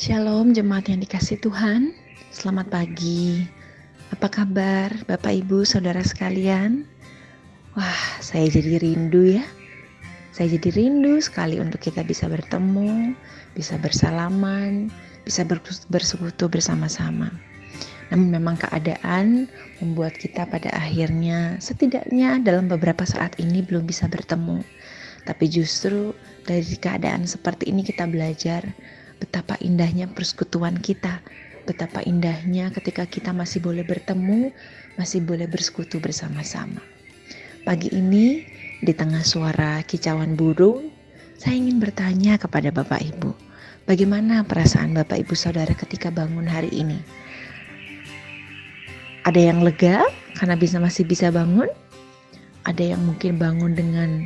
Shalom jemaat yang dikasih Tuhan. Selamat pagi. Apa kabar Bapak Ibu Saudara sekalian? Wah saya jadi rindu ya. Saya jadi rindu sekali untuk kita bisa bertemu Bisa bersalaman Bisa bersekutu bersama-sama. Namun memang keadaan membuat kita pada akhirnya Setidaknya dalam beberapa saat ini belum bisa bertemu. Tapi justru dari keadaan seperti ini kita belajar betapa indahnya persekutuan kita, betapa indahnya ketika kita masih boleh bertemu, masih boleh bersekutu bersama-sama. Pagi ini, di tengah suara kicauan burung, saya ingin bertanya kepada Bapak Ibu, bagaimana perasaan Bapak Ibu Saudara ketika bangun hari ini? Ada yang lega karena bisa masih bisa bangun? Ada yang mungkin bangun dengan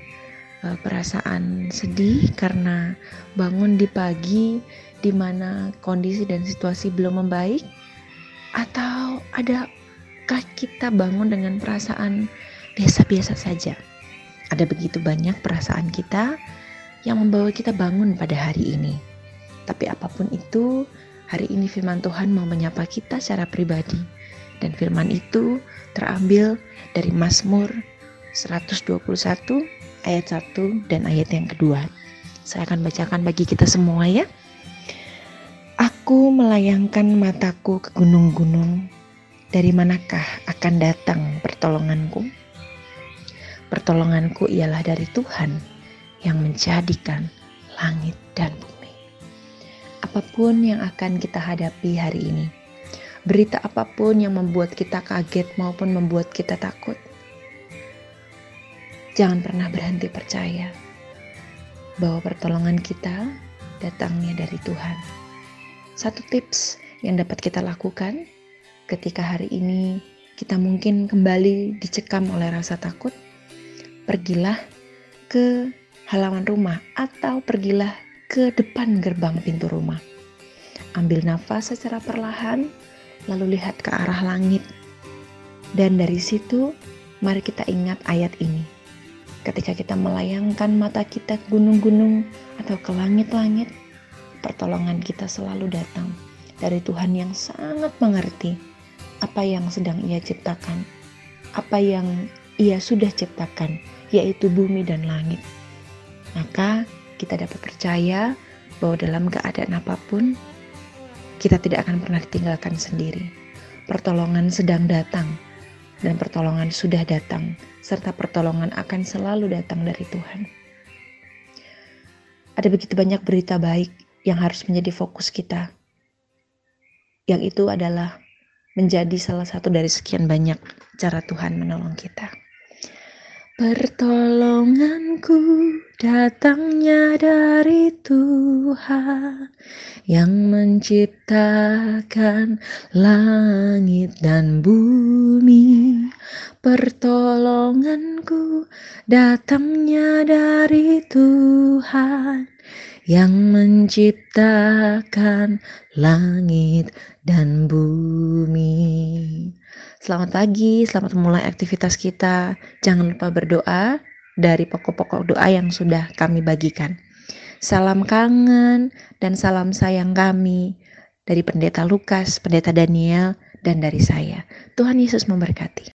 perasaan sedih karena bangun di pagi di mana kondisi dan situasi belum membaik atau adakah kita bangun dengan perasaan biasa-biasa saja? Ada begitu banyak perasaan kita yang membawa kita bangun pada hari ini. Tapi apa pun itu hari ini firman Tuhan mau menyapa kita secara pribadi. Dan firman itu terambil dari Mazmur 121 ayat 1 dan ayat yang kedua. Saya akan bacakan bagi kita semua ya. Aku melayangkan mataku ke gunung-gunung. Dari manakah akan datang pertolonganku? Pertolonganku ialah dari Tuhan yang menjadikan langit dan bumi. Apa pun yang akan kita hadapi hari ini, berita apa pun yang membuat kita kaget maupun membuat kita takut, Jangan pernah berhenti percaya bahwa pertolongan kita datangnya dari Tuhan. Satu tips yang dapat kita lakukan ketika hari ini kita mungkin kembali dicekam oleh rasa takut, pergilah ke halaman rumah atau pergilah ke depan gerbang pintu rumah. Ambil nafas secara perlahan, lalu lihat ke arah langit. Dan dari situ, mari kita ingat ayat ini ketika kita melayangkan mata kita ke gunung-gunung atau ke langit-langit, pertolongan kita selalu datang dari Tuhan yang sangat mengerti apa yang sedang Ia ciptakan, apa yang Ia sudah ciptakan, yaitu bumi dan langit. Maka kita dapat percaya bahwa dalam keadaan apa pun, kita tidak akan pernah ditinggalkan sendiri. Pertolongan sedang datang dan pertolongan sudah datang, serta pertolongan akan selalu datang dari Tuhan. Ada begitu banyak berita baik yang harus menjadi fokus kita, yang itu adalah menjadi salah satu dari sekian banyak cara Tuhan menolong kita. Pertolonganku datangnya dari Tuhan yang menciptakan langit dan bumi. Pertolonganku datangnya dari Tuhan yang menciptakan langit dan bumi. Selamat pagi, selamat memulai aktivitas kita. Jangan lupa berdoa dari pokok-pokok doa yang sudah kami bagikan. Salam kangen dan salam sayang kami dari Pendeta Lukas, Pendeta Daniel, dan dari saya. Tuhan Yesus memberkati.